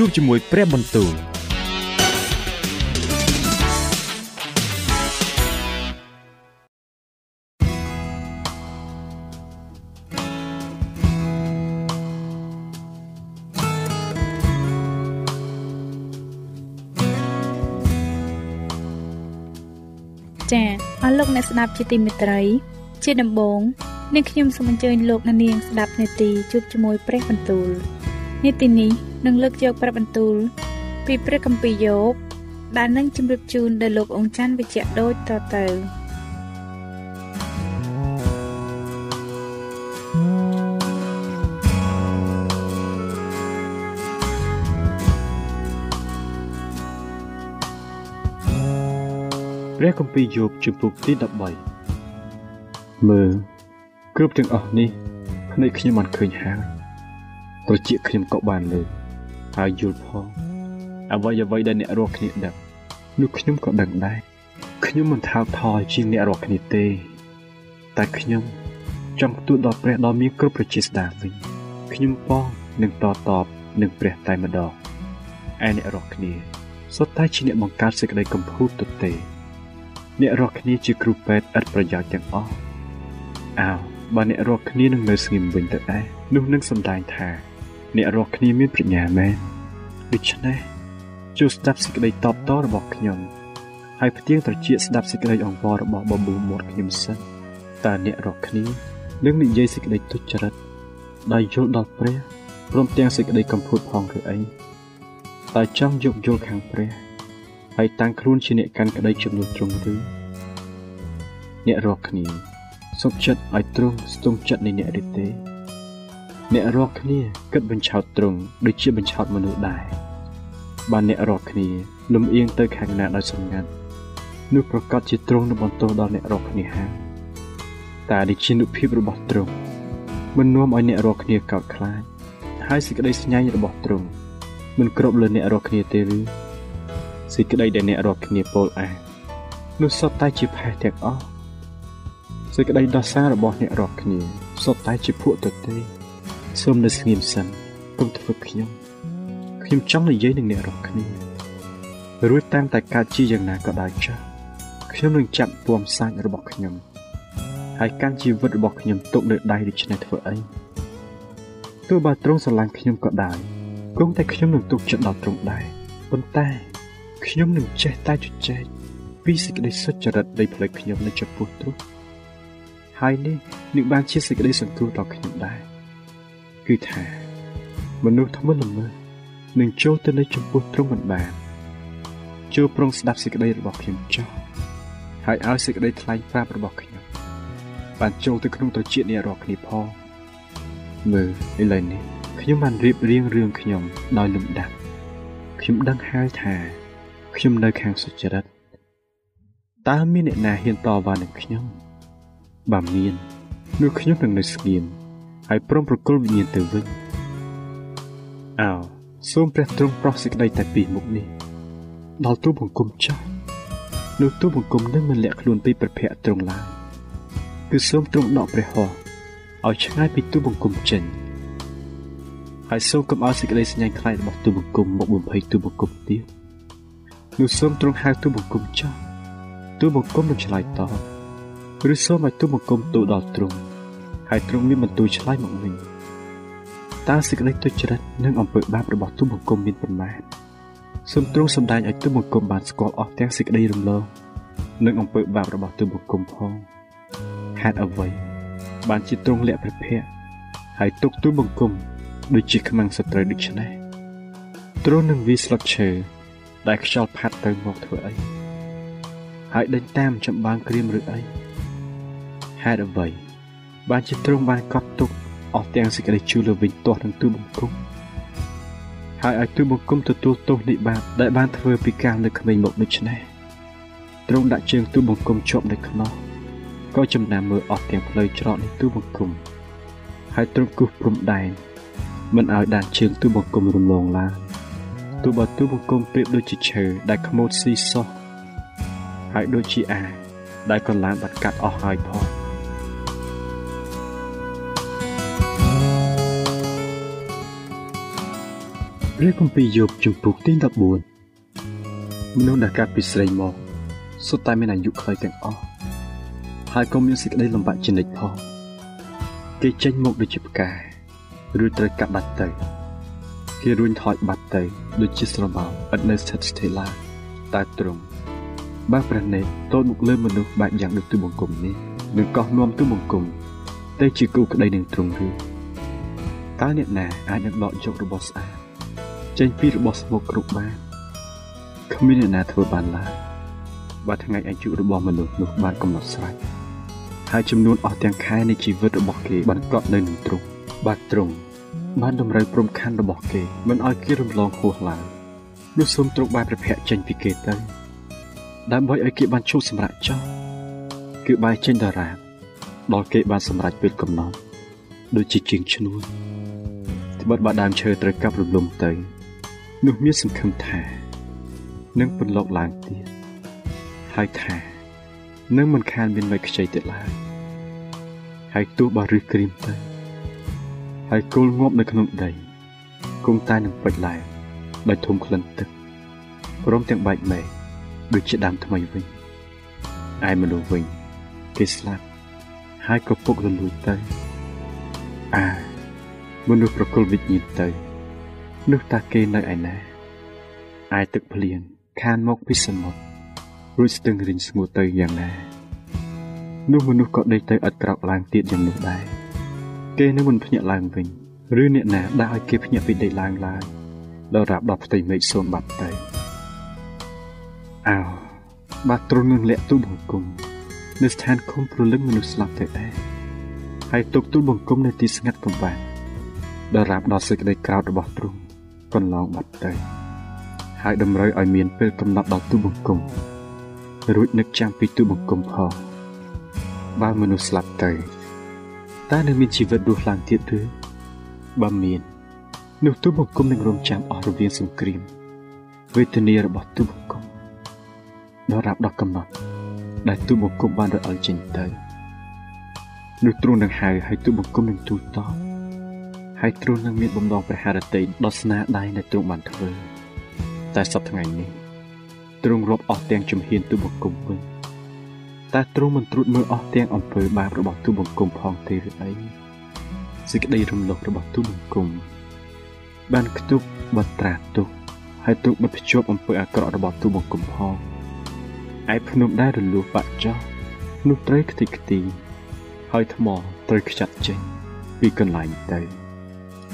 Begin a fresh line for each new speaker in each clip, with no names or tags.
ជួបជាមួយព្រះបន្ទូល
ចា៎អស់លោកអ្នកស្ដាប់ជាទីមេត្រី ជាដំបូងនាងខ្ញុំសូមអញ្ជើញលោកអ្នកនាងស្ដាប់នាទីជួបជាមួយព្រះបន្ទូលនាទីនេះ នឹងលើកយកព្រះបន្ទូល ពីព្រះគម្ពីរយោបដែលនឹងជម្រាបជូនដល់លោកអង្ចាន់វិជ្ជៈដូចតទៅ
ព្រះគម្ពីរយោបជំពូកទី13មើលគ្រប់ទាំងអស់នេះភ្នែកខ្ញុំមិនឃើញហើយត្រចៀកខ្ញុំក៏បានលើក ហើយយល់ផងអ្វីអ្វីដែលអ្នករស់គ្នាដឹងនោះខ្ញុំក៏ដឹងដែរខ្ញុំមិនថោកថយជាងអ្នករស់គ្នាទេ តែខ្ញុំចង់ទូលដល់ព្រះដ៏មានគ្រប់ប្រជាស្ដាវិញខ្ញុំបងនឹងតតបនឹងព្រះតែម្ដងឯអ្នករស់គ្នាសុទ្ធតែជាអ្នកបង្កើតសេចក្តីកំពូតទទេអ្នករាល់គ្នាជាគ្រូពេទ្យឥតប្រយោជន៍ទាំងអស់អើបើអ្នករាល់គ្នានឹងនៅស្ងៀមវិញទៅដែរនោះនឹងសម្ដែងថា អ្នករាល់គ្នាមានប្រាជ្ញាមែនដូច្នេះចូលស្ដាប់សេចក្តីតបតរបស់ខ្ញុំហើយផ្ទៀងត្រចៀកស្ដាប់សេចក្តីអង្វររបស់បប៊ូមាត់ខ្ញុំសិនតើអ្នករាល់គ្នានឹងនិយាយសេចក្តីទុច្ចរិតដោយយល់ដល់ព្រះព្រមទាំងសេចក្តីកំពូតផងឬអីតើចង់យកយល់ខាងព្រះហើយតាំងខ្លួនជាអ្នកកាន់ក្តីចំនួនត្រង់ឬអ្នករកគ្នាសុខចិត្តឲ្យត្រង់ស្ទង់ចិត្តនៃអ្នកឬទេ អ្នករកគ្នាគិតបញ្ឆោតត្រង់ដូចជាបញ្ឆោតមនុស្សដែរបានអ្នករកគ្នាលំអៀងទៅខាងណាដោយសម្ងាត់នោះប្រកាសជាត្រង់នឹងបន្ទោសដល់អ្នករកគ្នាហើយតែដូចជានុភាពរបស់ត្រង់មិននាំឲ្យអ្នករកគ្នាកោតខ្លាចហើយសេចក្តីស្ញាញ់របស់ត្រង់មិនគ្រប់លើអ្នករកគ្នាទេឬសេចក្តីដែលអ្នករកគ្នាពោលអានោះសុទ្ធតែជាផេះទាំងអស់សេចក្តីដោះសាររបស់អ្នករកគ្នាសុទ្ធតែជាភក់ទៅទេ សូមនៅស្ងៀមសិនកុំធ្វើខ្ញុំខ្ញុំចង់និយាយនឹងអ្នករកគ្នារួចតាមតែកើតជាយ៉ាងណាក៏ដោយចុះខ្ញុំនឹងចាប់ពំសាច់របស់ខ្ញុំហើយកាន់ជីវិតរបស់ខ្ញុំទុកលើដៃដូច្នេះធ្វើអីទោះបើទ្រង់ស្រឡាញ់ខ្ញុំក៏ដោយគង់តែខ្ញុំនឹងទុកចិត្តដល់ទ្រង់ដែរប៉ុន្តែខ្ញុំនឹងចេះតែជជែកពីសេចក្តីសុចរិតនៃផ្លូវខ្ញុំនៅចំពោះទ្រង់ហើយនេះនឹងបានជាសេចក្តីសង្គ្រោះដល់ខ្ញុំដែរ គឺថាមនុស្សធ្ងន់ល្មើសនឹងចូលទៅនៅចំពោះទ្រង់មិនបានចូលប្រងស្ដាប់សេចក្តីរបស់ខ្ញុំចោះហើយឲ្យសេចក្តីថ្លែងប្រាប់របស់ខ្ញុំបានចូលទៅក្នុងត្រចៀកនេះរាល់គ្នាផងមើលឥឡូវនេះខ្ញុំបានរៀបរៀងរឿងខ្ញុំដោយលំដាប់ខ្ញុំដឹងហើយថា ខ្ញុំនៅខាងសុចរិតតើមានអ្នកណាហ៊ានតវ៉ានឹងខ្ញុំបើមាននោះខ្ញុំនឹងនៅស្ងៀម ហើយព្រមប្រគល់វិញ្ញាណទៅវិញអោសូមព្រះទ្រង់ប្រោះសេចក្តីតែពីមុខនេះដល់ទូបង្គំចាស់នោះទូបង្គំនឹងមិនលាក់ខ្លួនពីព្រះភ័ក្រទ្រង់ឡើយគឺសូមទ្រង់ដកព្រះហស្ថឲ្យឆ្ងាយពីទូបង្គំចេញហើយសូមកុំឲ្យសេចក្តីស្ញាញ់ខ្លាចរបស់ទូបង្គំមកបំភ័យទូបង្គំទៀតនោះសូមទ្រង់ហៅទូបង្គំចោះទូបង្គំនឹងឆ្លើយតបឬសូមឲ្យទូបង្គំទូដល់ទ្រង់ ហើយទ្រង់មានបន្ទូលឆ្លើយមកវិញតើសេចក្តីទុច្ចរិតនិងអំពើបាបរបស់ទូបង្គំមានប៉ុន្មានសូមទ្រង់សម្ដែងឲ្យទូបង្គំបានស្គាល់អស់ទាំងសេចក្តីរំលងនិងអំពើបាបរបស់ទូបង្គំផងហេតុអ្វីបានជាទ្រង់លាក់ព្រះភ័ក្រហើយទុកទូបង្គំដូចជាខ្មាំងសត្រូវដូច្នេះទ្រង់នឹងវាស្លុតឈើដែលខ្យល់ផាត់ទៅមកធ្វើអីហើយដេញតាមចម្បាំងក្រៀមឬអីហេតុអ្វី បានជាទ្រង់បានកត់ទុកអស់ទាំងសេចក្តីជឿលើវិញទាស់នឹងទូបង្គំហើយឲ្យទូបង្គំទទួលទោសនៃបាបដែលបានធ្វើពីកាលនៅក្មេងមកដូច្នេះទ្រង់ដាក់ជើងទូបង្គំជាប់នៅខ្នោះក៏ចំណាំមើលអស់ទាំងផ្លូវច្រកនៃទូបង្គំហើយទ្រង់គូសព្រំដែនមិនឲ្យដានជើងទូបង្គំរំលងឡើយទោះបើទូបង្គំប្រៀបដូចជាឈើដែលខ្មោចស៊ីសោះហើយដូចជាអាដែលកន្លានបាត់កាត់អស់ហើយផង ព្រះគម្ពីរយោបជំពូកទី14មនុស្សដែលកើតពីស្រីមកសុទ្ធតែមានអាយុខ្លីទាំងអស់ហើយក៏មានសេចក្តីលំបាកជានិច្ចផងគេចេញមកដូចជាផ្កាឬត្រូវកាប់បាត់ទៅគេរួញថយបាត់ទៅដូចជាស្រមោលឥតនៅស្ថិតស្ថេរឡើយតែត្រង់បើព្រះនេតតូចមកលើមនុស្សបែបយ៉ាងដូចទូបង្គំនេះនឹងកោះនាំទូបង្គំទៅជាគូក្តីនឹងទ្រង់ឬតើអ្នកណាអាចនឹងដកយករបស់ស្អាត ចេញពីរបស់ស្មុគគ្រប់បានគ្មានអ្នកណាធ្វើបានឡើយបើថ្ងៃអាយុរបស់មនុស្សនោះបានកំណត់ស្រេចហើយចំនួនអស់ទាំងខែនៃជីវិតរបស់គេបានកត់នៅនឹងទ្រង់បាទទ្រង់បានតម្រូវព្រំខណ្ឌរបស់គេមិនឲ្យគេរំលងហួសឡើយនោះសូមទ្រង់បានប្រភ័ក្រចេញពីគេទៅដើម្បីឲ្យគេបានឈប់សម្រាកចោលគឺបែរចេញតារាដល់គេបានសម្រេចពេលកំណត់ដូចជាជាងឈ្នួលត្បិតបើដើមឈើត្រូវកាប់រំលំទៅ នោះមានសង្ឃឹមថានឹងពន្លកឡើងទៀតហើយថានឹងមិនខានមានមេខ្ចីទៀតឡើយហើយទោះបើរឹសក្រៀមទៅហើយគល់ងាប់នៅក្នុងដីគង់តែនឹងពេចឡើងដោយធំក្លិនទឹកព្រមទាំងបែកមែកដូចជាដើមថ្មីវិញឯមនុស្សវិញគេស្លាប់ហើយក៏ពុករលួយទៅអាមនុស្សប្រគល់វិញ្ញាណទៅ នោះតាគេនៅឯណាឯទឹកភ្លៀងខានមកពីសមុទ្ររួចស្ទឹងរីងស្ងួតទៅយ៉ាងណានោះមនុស្សក៏ដេកទៅឥតក្រោកឡើងទៀតយ៉ាងនោះដែរគេនឹងមិនភ្ញាក់ឡើងវិញឬអ្នកណាដែលឲ្យគេភ្ញាក់ពីដេកឡើងឡើងដល់រាប់ដល់ផ្ទៃមេឃសូនបាត់ទៅអោបាទទ្រង់នឹងលាក់ទូបង្គំនៅស្ថានគុំព្រលឹងមនុស្សស្លាប់ទៅដែរហើយទុកទូបង្គំនៅទីស្ងាត់កំបាំងដល់រាប់ដល់សេចក្តីក្រោធរបស់ទ្រង់ កន្លងបាត់ទៅហើយតម្រូវឲ្យមានពេលកំណត់ដល់ទូបង្គំរួចនឹកចាំពីទូបង្គំផងបើមនុស្សស្លាប់ទៅតើនឹងមានជីវិតរស់ឡើងទៀតឬបើមាននោះទូបង្គំនឹងរងចាំអស់រវាងសង្គ្រាមវេទនារបស់ទូបង្គំដល់រាប់ដល់កំណត់ដែលទូបង្គំបានរអិលចេញទៅនោះទ្រង់នឹងហៅឲ្យទូបង្គំនឹងទូលតប ហើយទ្រង់នឹងមានបំណងព្រះハរតីដល់ស្នាដៃដែលទ្រង់បានធ្វើតែសប្តាហ៍ថ្ងៃនេះទ្រង់រាប់អស់ទាំងជំហានទូបង្គំវិញតែទ្រង់មិនត្រួតមើលអស់ទាំងអំពើបាបរបស់ទូបង្គំផងទេឬអីសេចក្តីរំលងរបស់ទូបង្គំបានខ្ទប់បត្រាទុកហើយទុកបិទភ្ជាប់អំពើអាក្រក់របស់ទូបង្គំផងឯភ្នំដែលរលួសបាក់ចោលនោះត្រូវខ្ទេចខ្ទីហើយថ្មត្រូវខ្ចាត់ចេញពីកន្លែងទៅ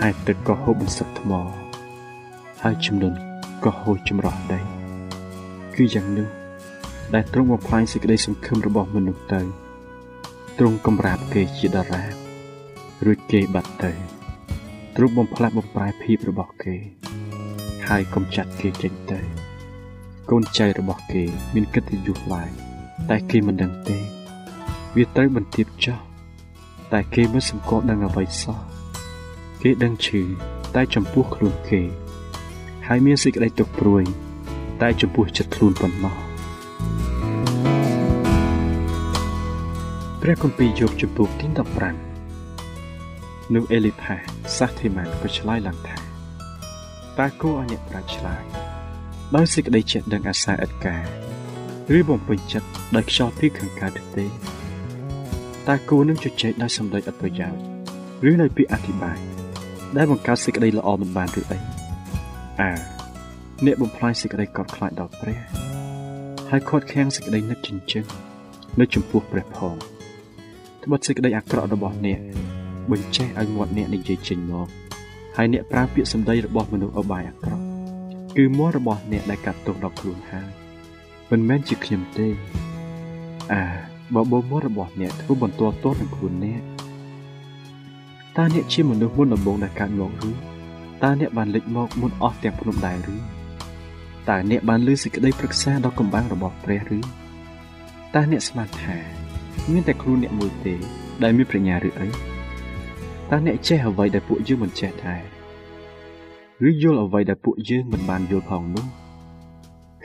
ឯទឹកក៏ហូបបន្សឹកថ្ម ហើយចំនួនក៏ហូរចម្រោះដីគឺយ៉ាងនោះដែលទ្រង់បំផ្លាញសេចក្តីសង្ឃឹមរបស់មនុស្សទៅទ្រង់កំរាបគេជាតារារួចគេបាត់ទៅទ្រង់បំផ្លាស់បំប្រែភាពរបស់គេ ហើយកំចាត់គេចេញទៅ កូនចៅរបស់គេ មានកិត្តិយសឡើងតែគេមិនដឹងទេ វាត្រូវបន្ទាបចោះតែគេមិនសង្កត់ដឹងអ្វីសោះ គេដឹងឈឺតែចំពោះខ្លួនគេ ហើយមានសេចក្តីទុក្ខព្រួយ តែចំពោះចិត្តខ្លួនប៉ុណ្ណោះព្រះគម្ពីរយោបជំពូកទី15នោះអេលីផាសាសធីម៉ានក៏ឆ្លើយឡើងថាតើគួរឲ្យអ្នកប្រាជ្ញឆ្លើយដោយសេចក្តីចិត្តដឹងអាសាឥតការឬបំពេញចិត្តដោយខ្យល់ពីខាងកើតទេតើគួរនឹងជជែកដោយសម្ដីឥតប្រយោជន៍ឬដោយពាក្យអធិប្បាយ ដែលបង្កើតសេចក្តីល្អមិនបានឬអីអើអ្នកបំផ្លាញសេចក្តីកោតខ្លាចដល់ព្រះ ហើយខាត់ខាំងសេចក្តីនឹកចិញ្ចឹមនៅចំពោះព្រះផងត្បិតសេចក្តីអាក្រក់របស់អ្នកបញ្ចេះឲ្យមាត់អ្នកនិយាយចេញមកហើយអ្នកប្រើពាក្យសម្ដីរបស់មនុស្សអបាយអាក្រក់គឺមាត់របស់អ្នកដែលកាត់ទោសដល់ខ្លួនហើយមិនមែនជាខ្ញុំទេអាបើបូរមាត់របស់អ្នកធ្វើបន្ទាល់ទោសនឹងខ្លួនអ្នក តើអ្នកជាមនុស្សមុនដំបូងដែលកើតមកឬតើអ្នកបានលេចមកមុនអស់ទាំងភ្នំដែរឬតើអ្នកបានលើសេចក្តីប្រឹក្សាដល់កំបាំងរបស់ព្រះឬតើអ្នកស្មានថាមានតែខ្លួនអ្នកមួយទេដែលមានប្រាជ្ញាឬអីតើអ្នកចេះអ្វីដែលពួកយើងមិនចេះដែរឬយល់អ្វីដែលពួកយើងមិនបានយល់ផងនោះ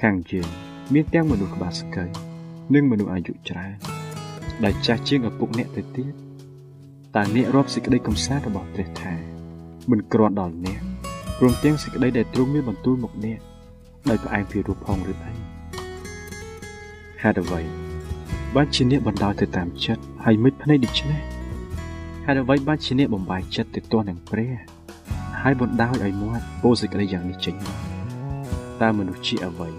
ខាងយើងមានទាំងមនុស្សក្បាលស្កៃនិងមនុស្សអាយុច្រើនដែលចាស់ជាងឪពុកអ្នកទៅទៀត តើអ្នករាប់សេចក្តីកំសាន្តរបស់ព្រះថាមិនគ្រាន់ដល់អ្នកព្រមទាំងសេចក្តីដែលទ្រង់មានបន្ទូលមកអ្នកដោយផ្អែកពីរូបផងឬអីហេតុអ្វីបានជាអ្នកបណ្ដោយទៅតាមចិត្តហើយមិនភ្នែកដូច្នេះហេតុអ្វីបានជាអ្នកបំបាយចិត្តទៅទាស់នឹងព្រះហើយបណ្ដោយឲ្យមាត់ពោសេចក្តីយ៉ាងនេះចេញមកតើមនុស្សជាអ្វី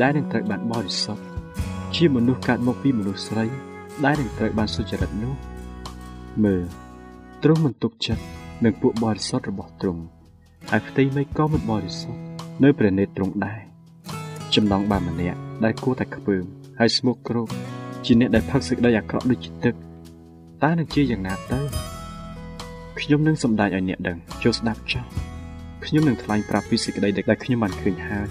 ដែលនឹងត្រូវបានបរិសុទ្ធជាមនុស្សកើតមកពីមនុស្សស្រីដែលនឹងត្រូវបានសុចរិតនោះ មើលទ្រង់មិនទុកចិត្តនឹងពួកបរិសុទ្ធរបស់ទ្រង់ហើយផ្ទៃមេឃក៏មិនបរិសុទ្ធនៅព្រះនេត្រទ្រង់ដែរចំណងបានម្នាក់ដែលគួរតែខ្ពើមហើយស្មុគគ្រោកជាអ្នកដែលផឹកសេចក្តីអាក្រក់ដូចជាទឹកតើនឹងជាយ៉ាងណាទៅខ្ញុំនឹងសម្ដែងឲ្យអ្នកដឹងចូលស្ដាប់ចោះខ្ញុំនឹងថ្លែងប្រាប់ពីសេចក្តីដែលខ្ញុំបានឃើញហើយ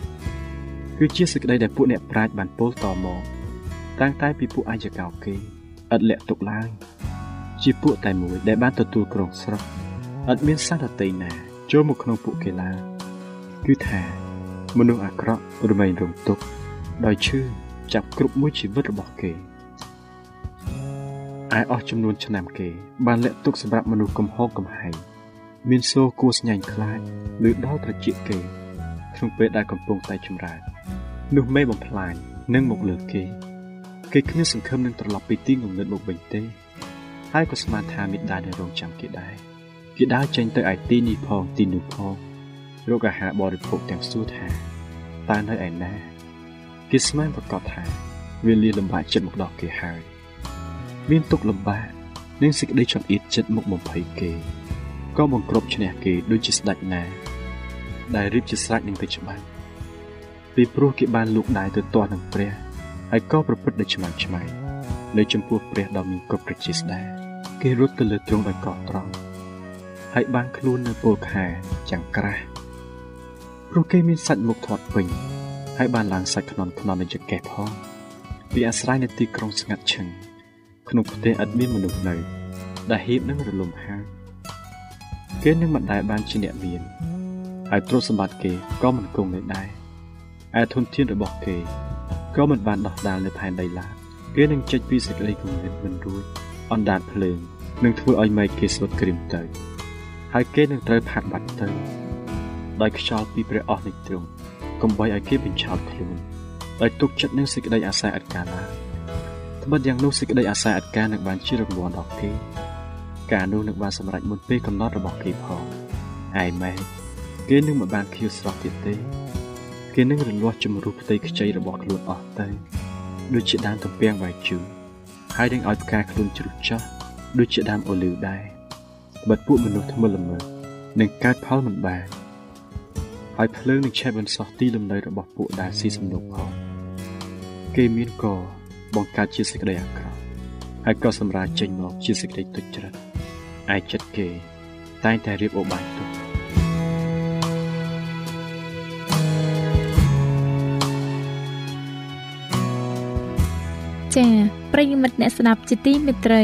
គឺជាសេចក្តីដែលពួកអ្នកប្រាជ្ញបានពោលតមកតាំងតែពីពួកអាយកោគេឥតលាក់ទុកឡើយ ជាពួកតែមួយដែលបានទទួលគ្រងស្រុកឥតមានសត្វដទៃណា ចូលមកក្នុងពួកគេឡើយគឺថាមនុស្សអាក្រក់រមែងរងទុក្ខដោយឈឺចាប់គ្រប់មួយជីវិតរបស់គេឯអស់ចំនួនឆ្នាំគេ បានលាក់ទុកសម្រាប់មនុស្សកំហុសកំហែងមានសូរគួស្ញែងខ្លាចឬដល់ត្រចៀកគេ ក្នុងពេលដែលកំពុងតែចម្រើននោះមេបំផ្លាញនឹងមកលើគេ គេគ្មានសង្ឃឹមនឹងត្រឡប់ពីទីងងឹតមកវិញទេ ហើយក៏ស្មានថាមេដានឹងរងចាំគេដែរគេដើរចេញទៅឯទីនេះផងទីនោះផងរកអាហារបរិភោគទាំងសួរថាតើនៅឯណាគេស្មានប្រកាសថាវាលាលំបាកចិត្តមកដល់គេហើយមានទុកលំបាកនិងសេចក្តីចង្អៀតចិត្តមកបំភ័យគេក៏បង្ក្រប់ឈ្នះគេដូចជាស្ដេចណា ដែលរៀបជាស្រេចនឹងទៅច្បាស់ពីព្រោះគេបានលូកដៃទៅទាស់នឹងព្រះហើយក៏ប្រព្រឹត្តដោយឆ្មាំឆ្មៃនៅចំពោះព្រះដ៏មានគ្រប់ប្រជាស្ដា គេរត់ទៅលើទ្រង់ដោយកោះត្រង់ហើយបានខ្លួននៅពលខែចាំងក្រាស់ព្រោះគេមានសាច់មុខធាត់ពេញហើយបានឡើងសាច់ខ្នន់ខ្នន់នៅចង្កេះផងពីអាស្រ័យនៅទីក្រុងស្ងាត់ឈឹងក្នុងផ្ទះឥតមានមនុស្សនៅដែលហៀបនឹងរលំហាលគេនឹងមិនដែលបានជាអ្នកមានហើយទ្រព្យសម្បត្តិគេក៏មិនគង់នៅដែរឯធនធានរបស់គេក៏មិនបានដោះដាលនៅផែនដីឡើយគេនឹងចេញពីសេចក្តីគំនិតមិនរួចអណ្ដាតភ្លើង នឹងធ្វើឲ្យម៉ែគេស្លុតក្រៀមទៅ ហើយគេនឹងត្រូវផាត់បាត់ទៅ ដោយខ្យល់ពីព្រះអស់នៃទ្រង់កុំបីឲ្យគេបញ្ឆោតខ្លួនដោយទុកចិត្តនឹងសេចក្តីអាស្រ័យអត់ការឡើយត្បិតយ៉ាងនោះសេចក្តីអាស្រ័យអត់ការនឹងបានជារង្វាន់ដល់គេការនោះនឹងបានសម្រេចមុនពេលកំណត់របស់គេផងឯម៉ែគេនឹងមិនបានខៀវស្រស់ទៀតទេ គេនឹងរលាស់ជំរុះផ្ទៃខ្ចីរបស់ខ្លួនអស់ទៅដូចជាដើមទំពាំងវាយជូរហើយនឹងឲ្យផ្កាខ្លួនជ្រុះចាស់ ដូចជាដើមអូលីវដែរបាត់ពួកមនុស្សថ្មិលល្មើនឹងកើតផលមិនបានហើយភ្លើងនឹងឆេះបន្សោះទីលំនៅរបស់ពួកដែលស៊ីសំណុកផងគេមានកបង្កើតជាសេចក្តីអាក្រក់ហើយក៏សម្រាប់ចេញមកជាសេចក្តីទុច្ចរិតឯចិត្តគេ តែងតែរៀបអូបាយទុក
ចា៎ប្រិយមិត្តអ្នកស្ដាប់ជាទីមេត្រី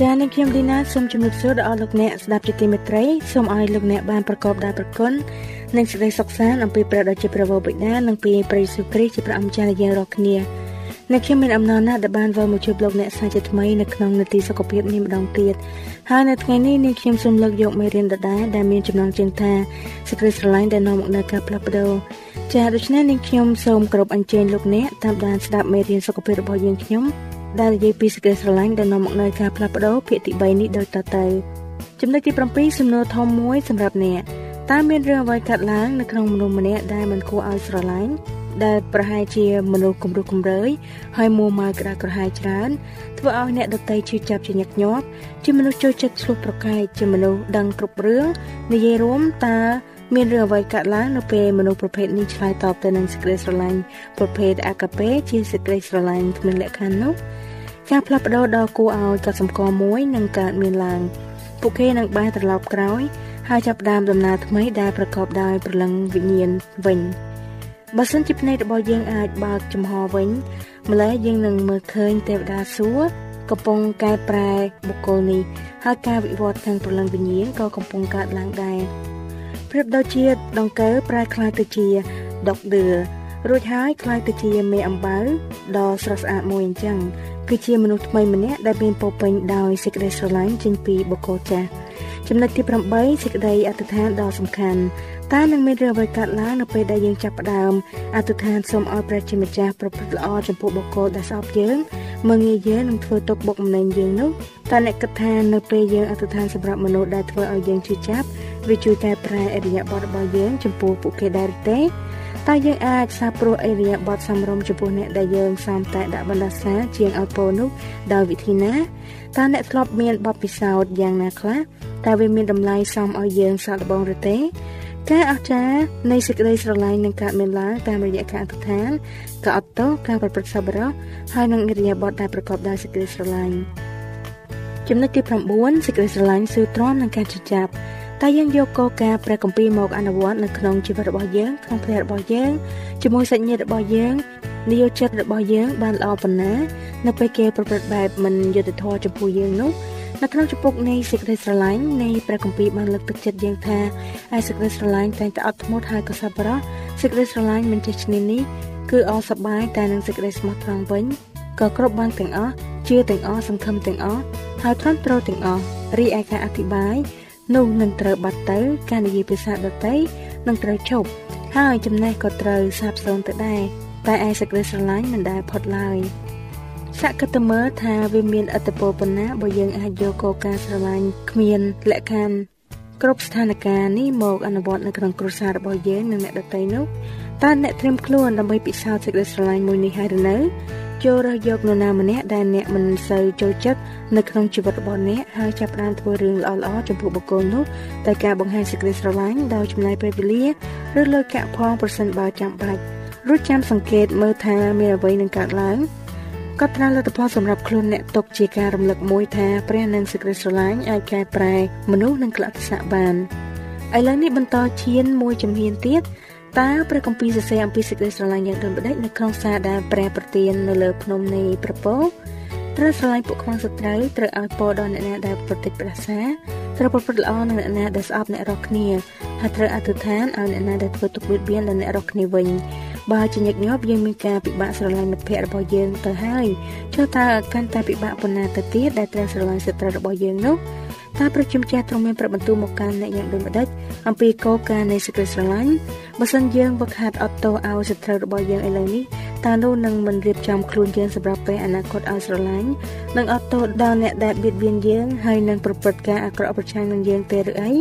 ចា៎នាងខ្ញុំឌីណាសូមជម្រាបសួរដល់លោកអ្នកស្ដាប់ជាទីមេត្រីសូមឲ្យលោកអ្នកបានប្រកបដោយប្រគុណនិងសេចក្តីសុខសាន្តអំពីព្រះដ៏ជាព្រះវរបិតានិងពីព្រះយេស៊ូវគ្រីស្ទជាព្រះអម្ចាស់នៃយើងរាល់គ្នាអ្នកខ្ញុំមានអំណរណាស់ដែលបានវិលមកជួបលោកអ្នកសាជាថ្មីនៅក្នុងនាទីសុខភាពនេះម្ដងទៀតហើយនៅថ្ងៃនេះនាងខ្ញុំសូមលើកយកមេរៀនដដែលដែលមានចំណងជើងថាសេចក្តីស្រឡាញ់ដែលនាំមកនូវការផ្លាស់ប្ដូរចា៎ដូច្នេះនាងខ្ញុំសូមគោរពអញ្ជើញលោកអ្នកតាមដានស្ដាប់មេរៀនសុខភាពរបស់យើងខ្ញុំ ដែលនិយាយពីសេចក្តីស្រឡាញ់ដែលនាំមកនូវការផ្លាស់ប្ដូរភាគទី3នេះដូចតទៅចំណុចទី7សំណួរធំមួយសម្រាប់អ្នកតើមានរឿងអ្វីកើតឡើងនៅក្នុងមនុស្សម្នាក់ដែលមិនគួរឲ្យស្រឡាញ់ដែលប្រហែលជាមនុស្សគំរោះគំរើយហើយមួម៉ៅក្តារក្រហាយច្រើនធ្វើឲ្យអ្នកដតីឈឺចាប់ជាញឹកញាប់ជាមនុស្សចូលចិត្តឆ្លោះប្រកែកជាមនុស្សដឹងគ្រប់រឿងនិយាយរួមតើមានរឿងអ្វីកើតឡើងនៅពេលមនុស្សប្រភេទនេះឆ្លើយតបទៅនឹងសេចក្តីស្រឡាញ់ប្រភេទអាកាពេជាសេចក្តីស្រឡាញ់គ្មានលក្ខខណ្ឌនោះ ការផ្លាស់ប្ដូរដ៏គួរឲ្យកត់សម្គាល់មួយនឹងកើតមានឡើងពួកគេនឹងបែរត្រឡប់ក្រោយហើយចាប់ផ្ដើមដំណើរថ្មីដែលប្រកបដោយព្រលឹងវិញ្ញាណវិញបើសិនជាភ្នែករបស់យើងអាចបើកចំហវិញម្ល៉េះយើងនឹងមើលឃើញទេវតាសួគ៌កំពុងកែប្រែបុគ្គលនេះហើយការវិវត្តខាងព្រលឹងវិញ្ញាណក៏កំពុងកើតឡើងដែរប្រៀបដូចជាដង្កូវប្រែក្លាយទៅជាដុកដឿរួចហើយក្លាយទៅជាមេអំបៅដ៏ស្រស់ស្អាតមួយអញ្ចឹង គឺជាមនុស្សថ្មីម្នាក់ដែលមានពោពេញដោយសេចក្តីស្រឡាញ់ចេញពីបុគ្គលចាស់ចំណុចទី8សេចក្តីអធិដ្ឋានដ៏សំខាន់តើនឹងមានរឿងអ្វីកើតឡើងនៅពេលដែលយើងចាប់ផ្ដើមអធិដ្ឋានសូមឲ្យព្រះជាម្ចាស់ប្រព្រឹត្តល្អចំពោះបុគ្គលដែលស្អប់យើងមើងងាយយើងនឹងធ្វើទុកបុកម្នេញយើងនោះតើអ្នកគិតថានៅពេលយើងអធិដ្ឋានសម្រាប់មនុស្សដែលធ្វើឲ្យយើងជឿចាប់វាជួយកែប្រែអរិយាប័ត្ររបស់យើងចំពោះពួកគេដែរទេ តើយើងអាចសាព្រោះអរិយាប័ត្រសំរុំចំពោះអ្នកដែលយើងសំតែដាក់បណ្ដាសាជាងឲ្យពោនោះដោយវិធីណាតើអ្នកធ្លាប់មានបទពិសោធន៍យ៉ាងណាខ្លះតើវាមានតម្លៃសមឲ្យយើងសាកល្បងឬទេការអស្ចារ្យនៃសេចក្តីស្រឡាញ់នឹងកើតមានឡើងតាមរយៈការអធិដ្ឋានការអត់ទោសការប្រព្រឹត្តសប្បុរសហើយនឹងអរិយាប័ត្រដែលប្រកបដោយសេចក្តីស្រឡាញ់ចំណុចទី9សេចក្តីស្រឡាញ់ស៊ូទ្រាំនឹងការជិះចាប់ តែយើងយកកលការព្រះគម្ពីរមកអនុវត្តនៅក្នុងជីវិតរបស់យើងក្នុងផ្ទះរបស់យើងជាមួយសាច់ញាតិរបស់យើងនិយោជិតរបស់យើងបានល្អប៉ុណ្ណានៅពេលគេប្រព្រឹត្តបែបមិនយុត្តិធម៌ចំពោះយើងនោះនៅក្នុងជំពូកនៃសេចក្តីស្រឡាញ់នៃព្រះគម្ពីរបានលើកទឹកចិត្តយើងថាឯសេចក្តីស្រឡាញ់តែងតែអត់ធ្មត់ហើយក៏សប្បុរសសេចក្តីស្រឡាញ់មិនចេះឈ្នានីសគឺអសប្បាយតែនឹងសេចក្តីស្មោះត្រង់វិញក៏គ្រប់បានទាំងអស់ជឿទាំងអស់សង្ឃឹមទាំងអស់ហើយទ្រាំទ្រទាំងអស់រីឯការអធិប្បាយ នោះនឹងត្រូវបាត់ទៅ ការនិយាយភាសាដតីនឹងត្រូវឈប់ហើយចំណេះក៏ត្រូវសាបសូន្យទៅដែរតែឯសេចក្តីស្រឡាញ់មិនដែលផុតឡើយសាក់គិតទៅមើលថាវាមានអត្តពលប៉ុណ្ណាបើយើងអាចយកកការស្រឡាញ់គ្មានលក្ខខណ្ឌគ្រប់ស្ថានភាពនេះមកអនុវត្តនៅក្នុងគ្រួសាររបស់យើងនិងអ្នកដទៃនោះតើអ្នកត្រៀមខ្លួនដើម្បីពិសោធន៍សេចក្តីស្រឡាញ់មួយនេះហើយឬនៅ ចូលរើសយកនរណាម្នាក់ដែលអ្នកមិនសូវចូលចិត្តនៅក្នុងជីវិតរបស់អ្នកហើយចាប់ផ្ដើមធ្វើរឿងល្អៗចំពោះបុគ្គលនោះតែការបង្ហាញសេចក្តីស្រឡាញ់ដោយចំណាយពេលវេលាឬលុយកាក់ផងប្រសិនបើចាំបាច់រួចចាំសង្កេតមើលថាមានអ្វីនឹងកើតឡើងក៏ត្រាលទ្ធផលសម្រាប់ខ្លួនអ្នកຕົកជាការរំលឹកមួយថាព្រះនិងសេចក្តីស្រឡាញ់អាចកែប្រែមនុស្សនិងក្លាក់ស័កបានឥឡូវនេះបន្តឈានមួយជំហានទៀត តើព្រះគម្ពីរសរសេរអំពីសេចក្តីស្រឡាញ់យ៉ាងដូចម្តេចនៅក្នុងសារដែលព្រះប្រទាននៅលើភ្នំនៃប្រពោត្រូវស្រឡាញ់ពួកខ្មាំងសត្រូវត្រូវឲ្យពរដល់អ្នកណាដែលប្រតិបត្តិប្រាសាត្រូវប្រព្រឹត្តល្អនឹងអ្នកណាដែលស្អប់អ្នករកគ្នាហើយត្រូវអធិដ្ឋានឲ្យអ្នកណាដែលធ្វើទុកបៀតបៀនដល់អ្នករកគ្នាវិញបើជាញឹកញាប់យើងមានការពិបាកស្រឡាញ់មិត្តភ័ក្តិរបស់យើងទៅហើយចុះតើកាន់តែពិបាកប៉ុណ្ណាទៅទៀតដែលត្រូវស្រឡាញ់សត្រូវរបស់យើងនោះ តើប្រជាម្ចាស់ទ្រង់មានប្រាប់បន្ទូលមកកាន់អ្នកយ៉ាងដូចម្ដេចអំពីកលការនៃសេចក្តីស្រឡាញ់បើសិនយើងវឹកហាត់អត់ទោសឲ្យសត្រូវរបស់យើងឥឡូវនេះតើនោះនឹងមិនរៀបចំខ្លួនយើងសម្រាប់ពេលអនាគតឲ្យស្រឡាញ់និងអត់ទោសដល់អ្នកដែលបៀតបៀនយើងហើយនឹងប្រព្រឹត្តការអាក្រក់ប្រឆាំងនឹងយើងទេឬអី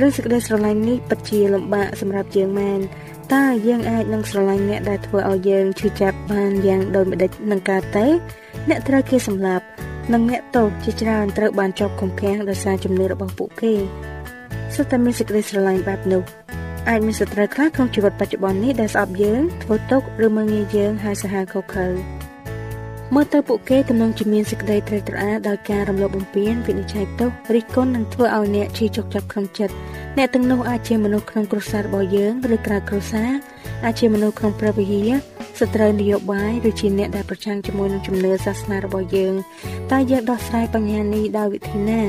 រឿងសេចក្តីស្រឡាញ់នេះពិតជាលំបាកសម្រាប់យើងមែនតើយើងអាចនឹងស្រឡាញ់អ្នកដែលធ្វើឲ្យយើងឈឺចាប់បានយ៉ាងដូចម្ដេចនឹងកើតទៅអ្នកត្រូវគេសម្លាប់ និងអ្នកទោសជាច្រើនត្រូវបានជាប់ឃុំឃាំងដោយសារជំនឿរបស់ពួកគេសុទ្ធតែមានសេចក្តីស្រឡាញ់បែបនោះអាចមានសត្រូវខ្លះក្នុងជីវិតបច្ចុប្បន្ននេះដែលស្អប់យើងធ្វើទុកឬមើងងាយយើងហើយសាហាវខុសខើមើលទៅពួកគេទំនងជាមានសេចក្តីត្រេកត្រអាលដោយការរំលោភបំពានវិនិច្ឆ័យទោសរិះគន់និងធ្វើឲ្យអ្នកឈឺចុកចាប់ក្នុងចិត្តអ្នកទាំងនោះអាចជាមនុស្សក្នុងគ្រួសាររបស់យើងឬក្រៅគ្រួសារអាចជាមនុស្សក្នុងព្រះវិហារ សត្រូវនយោបាយឬជាអ្នកដែលប្រឆាំងជាមួយនឹងជំនឿសាសនារបស់យើងតើយើងដោះស្រាយបញ្ហានេះដោយវិធីណា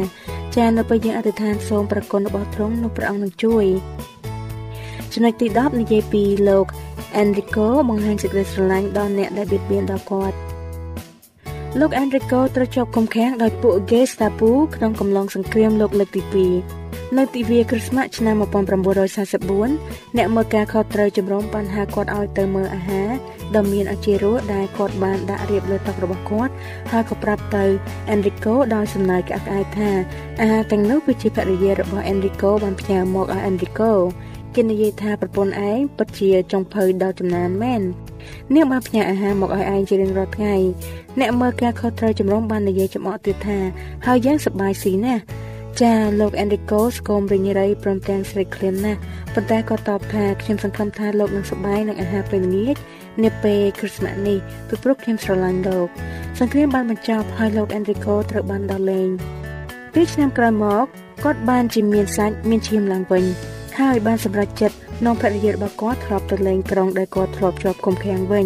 ចានៅពេលយើងអធិដ្ឋានសូមប្រគុណរបស់ទ្រង់នោះព្រះអង្គនឹងជួយចំណុចទី10និយាយពីលោក Enrico បង្ហាញសេចក្តីស្រឡាញ់ដល់អ្នកដែលបៀតបៀនដល់គាត់លោក Enrico ត្រូវជាប់ឃុំឃាំងដោយពួក Gestapo ក្នុងកំឡុងសង្គ្រាមលោកលើកទី2 នៅទិវាគ្រិស្តមាសឆ្នាំ1944អ្នកមើលការខុសត្រូវជំរុំបានហៅគាត់ឲ្យទៅមើលអាហារដ៏មានអជារសដែលគាត់បានដាក់រៀបលើតុរបស់គាត់ហើយក៏ប្រាប់ទៅ Enrico ដោយសំណើចក្អាក់ក្អាយថាអាហារទាំងនោះគឺជាភរិយារបស់ Enrico បានផ្ញើមកឲ្យ Enrico គេនិយាយថាប្រពន្ធឯងពិតជាចុងភៅដល់ចំណានមែននាងបានផ្ញើអាហារមកឲ្យឯងជារៀងរាល់ថ្ងៃអ្នកមើលការខុសត្រូវចម្រុំបាននិយាយចំអកទៀតថាហើយយ៉ាងសប្បាយស៊ីណាស់ ចាលោក Enrico ស្គមរិញរៃព្រមទាំងស្រីក្លៀនណាស់ប៉ុន្តែក៏តបថាខ្ញុំសង្ឃឹមថាលោកនឹងសប្បាយនឹងអាហារពេលល្ងាចនាពេលគ្រីស្មាស់នេះពីព្រោះខ្ញុំស្រឡាញ់លោកសង្គ្រាមបានបញ្ចប់ហើយលោក Enrico ត្រូវបានដោះលែងពេលឆ្នាំក្រោយមកគាត់បានជាមានសាច់មានឈាមឡើងវិញហើយបានសម្រេចចិត្តនាំភរិយារបស់គាត់ធ្លាប់ទៅលេងក្រុងដែលគាត់ធ្លាប់ជាប់គុំឃាំងវិញ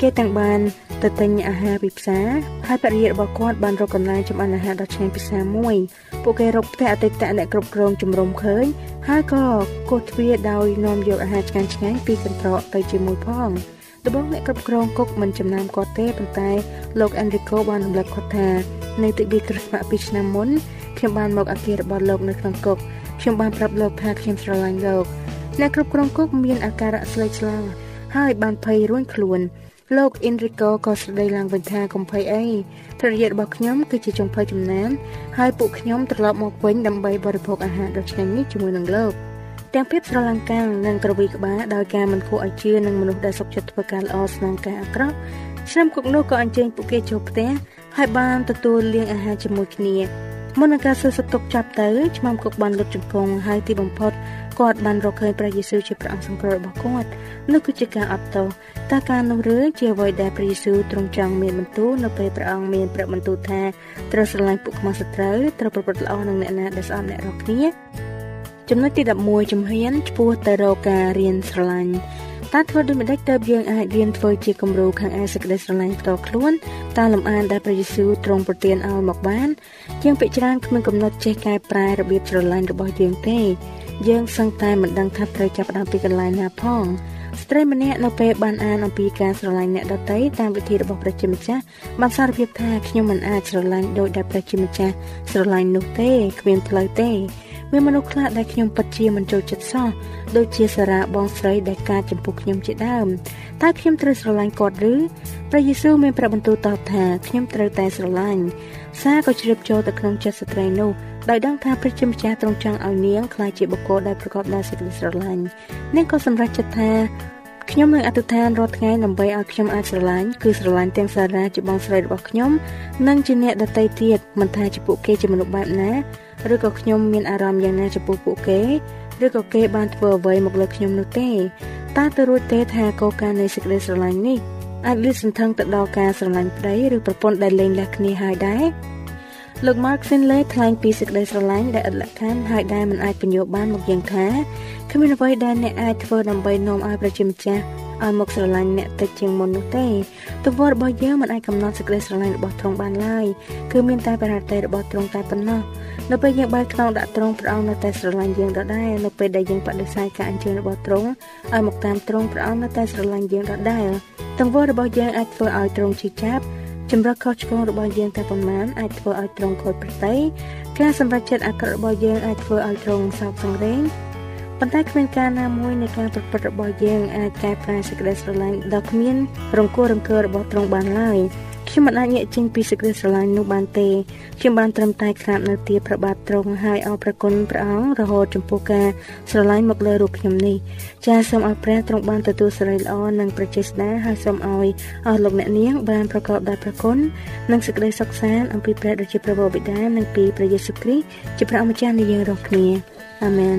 គេទាំងបាន ទៅទិញអាហារពីផ្សារហើយភរិយារបស់គាត់បានរកកន្លែងចម្អិនអាហារដ៏ឆ្ងាញ់ពិសាមួយពួកគេរកផ្ទះអតីតអ្នកគ្រប់គ្រងជំរុំឃើញហើយក៏គោះទ្វារដោយនាំយកអាហារឆ្ងាញ់ឆ្ងាញ់ពីកន្ត្រកទៅជាមួយផងដបងអ្នកគ្រប់គ្រងគុកមិនចំណាំគាត់ទេប៉ុន្តែលោក Enrico បានរំលឹកគាត់ថានៅទិវាគ្រិស្មាសពីឆ្នាំមុនខ្ញុំបានមកអគាររបស់លោកនៅក្នុងគុកខ្ញុំបានប្រាប់លោកថាខ្ញុំស្រឡាញ់លោកអ្នកគ្រប់គ្រងគុកមានអាការៈស្លេកស្លាំងហើយបានភ័យរួញខ្លួន លោក Enrico ក៏ស្ដីឡើងវិញថាកុំភ័យអីភរិយារបស់ខ្ញុំគឺជាចុងភៅចំណានហើយពួកខ្ញុំត្រឡប់មកវិញដើម្បីបរិភោគអាហារដ៏ឆ្ងាញ់នេះជាមួយនឹងលោកទាំងភាពស្រឡាំងកាំងនិងក្រវីក្បាលដោយការមិនគួរឲ្យជឿនឹងមនុស្សដែលសុខចិត្តធ្វើការល្អស្នងការអាក្រក់ឆ្នាំគុកនោះក៏អញ្ជើញពួកគេចូលផ្ទះហើយបានទទួលលាងអាហារជាមួយគ្នាមុននឹងការសួរសុខទុក្ខចាប់ទៅឆ្មាំគុកបានលុតជង្គង់ហើយទីបំផុត គាត់បានរកឃើញព្រះយេស៊ូវជាព្រះអង្គសង្គ្រោះរបស់គាត់នោះគឺជាការអត់ទោសតើការនោះឬជាអ្វីដែលព្រះយេស៊ូវទ្រង់ចង់មានបន្ទូលនៅពេលព្រះអង្គមានព្រះបន្ទូលថាត្រូវស្រឡាញ់ពួកខ្មាស់សត្រូវត្រូវប្រព្រឹត្តល្អនឹងអ្នកណាដែលស្អប់អ្នករាល់គ្នាចំណុចទី11ជំហានឆ្ពោះទៅរកការរៀនស្រឡាញ់តើធ្វើដូចម្តេចទើបយើងអាចរៀនធ្វើជាគំរូខាងឯសេចក្តីស្រឡាញ់ផ្ទាល់ខ្លួនតើលំអានដែលព្រះយេស៊ូវទ្រង់ប្រទានឲ្យមកបានយើងពិចារណាគ្មានកំណត់ចេះកែប្រែរបៀបស្រឡាញ់របស់យើងទេ យើងសឹងតែមិនដឹងថាត្រូវចាប់ផ្ដើមពីកន្លែងណាផងស្ត្រីម្នាក់នៅពេលបានអានអំពីការស្រឡាញ់អ្នកដទៃតាមវិធីរបស់ព្រះជាម្ចាស់បានសារភាពថាខ្ញុំមិនអាចស្រឡាញ់ដោយដែលព្រះជាម្ចាស់ស្រឡាញ់នោះទេគ្មានផ្លូវទេមានមនុស្សខ្លះដែលខ្ញុំពិតជាមិនចូលចិត្តសោះដូចជាសារ៉ាបងស្រីដែលការចំពោះខ្ញុំជាដើមតើខ្ញុំត្រូវស្រឡាញ់គាត់ឬព្រះយេស៊ូវមានប្រាប់បន្ទូលតបថាខ្ញុំត្រូវតែស្រឡាញ់សារក៏ជ្រាបចូលទៅក្នុងចិត្តស្ត្រីនោះ ដោយដឹងថាព្រះជាម្ចាស់ទ្រង់ចង់ឲ្យនាងក្លាយជាបុគ្គលដែលប្រកបដោយសេចក្តីស្រឡាញ់នាងក៏សម្រេចចិត្តថាខ្ញុំនឹងអធិដ្ឋានរាល់ថ្ងៃដើម្បីឲ្យខ្ញុំអាចស្រឡាញ់គឺស្រឡាញ់ទាំងសារ៉ាជាបងស្រីរបស់ខ្ញុំនិងជាអ្នកដតីទៀតមិនថាជាពួកគេជាមនុស្សបែបណាឬក៏ខ្ញុំមានអារម្មណ៍យ៉ាងណាចំពោះពួកគេឬក៏គេបានធ្វើអ្វីមកលើខ្ញុំនោះទេតើទៅរួចទេថាកលការនៃសេចក្តីស្រឡាញ់នេះអាចលាតសន្ធឹងទៅដល់ការស្រឡាញ់ប្តីឬប្រពន្ធដែលលែងលះគ្នាហើយដែរ លោក Mark Finlay ថ្លែងពីសេចក្តីស្រឡាញ់ដែលឥតលក្ខខណ្ឌហើយដែលមិនអាចបញ្ញោបានមកយ៉ាងថាគ្មានអ្វីដែលអ្នកអាចធ្វើដើម្បីនាំឲ្យប្រជាម្ចាស់ឲ្យមកស្រឡាញ់អ្នកតិចជាងមុននោះទេទង្វើរបស់យើងមិនអាចកំណត់សេចក្តីស្រឡាញ់របស់ទ្រង់បានឡើយគឺមានតែបរិយារបស់ទ្រង់តែប៉ុណ្ណោះនៅពេលយើងបែរខ្នងដាក់ទ្រង់ព្រះអង្គនៅតែស្រឡាញ់យើងដដែលនៅពេលដែលយើងបដិសេធការអញ្ជើញរបស់ទ្រង់ឲ្យមកតាមទ្រង់ព្រះអង្គនៅតែស្រឡាញ់យើងដដែលទង្វើរបស់យើងអាចធ្វើឲ្យទ្រង់ជឿចាប់ ចម្រឹកខុសឆ្គងរបស់យើងតែប៉ុន្មានអាចធ្វើឲ្យទ្រង់ខូចប្រតិការសម្រេចចិត្តអាក្រក់របស់យើងអាចធ្វើឲ្យទ្រង់សោកសង្រេងប៉ុន្តែគ្មានការណាមួយនៃការប្រព្រឹត្តរបស់យើងអាចកែប្រែសេចក្តីស្រឡាញ់ដ៏គ្មានរង្គោះរង្គើរបស់ទ្រង់បានឡើយ ខ្ញុំមិនអាចងាកចេញពីសេចក្តីស្រឡាញ់នោះបានទេខ្ញុំបានត្រឹមតែក្រាបនៅទីព្រះបាទទ្រង់ហើយអរព្រគុណព្រះអង្គរហូតចំពោះការស្រឡាញ់មកលើរូបខ្ញុំនេះចាសសូមឲ្យព្រះទ្រង់បានទទួលសេរីល្អនិងប្រជាស្ដាហើយសូមឲ្យអស់លោកអ្នកនាងបានប្រកបដោយព្រះគុណនិងសេចក្តីសុខសាន្តអំពីព្រះដ៏ជាព្រះបិតានិងពីព្រះយេស៊ូវគ្រីស្ទជាព្រះអម្ចាស់នៃយើងរាល់គ្នាអាមែន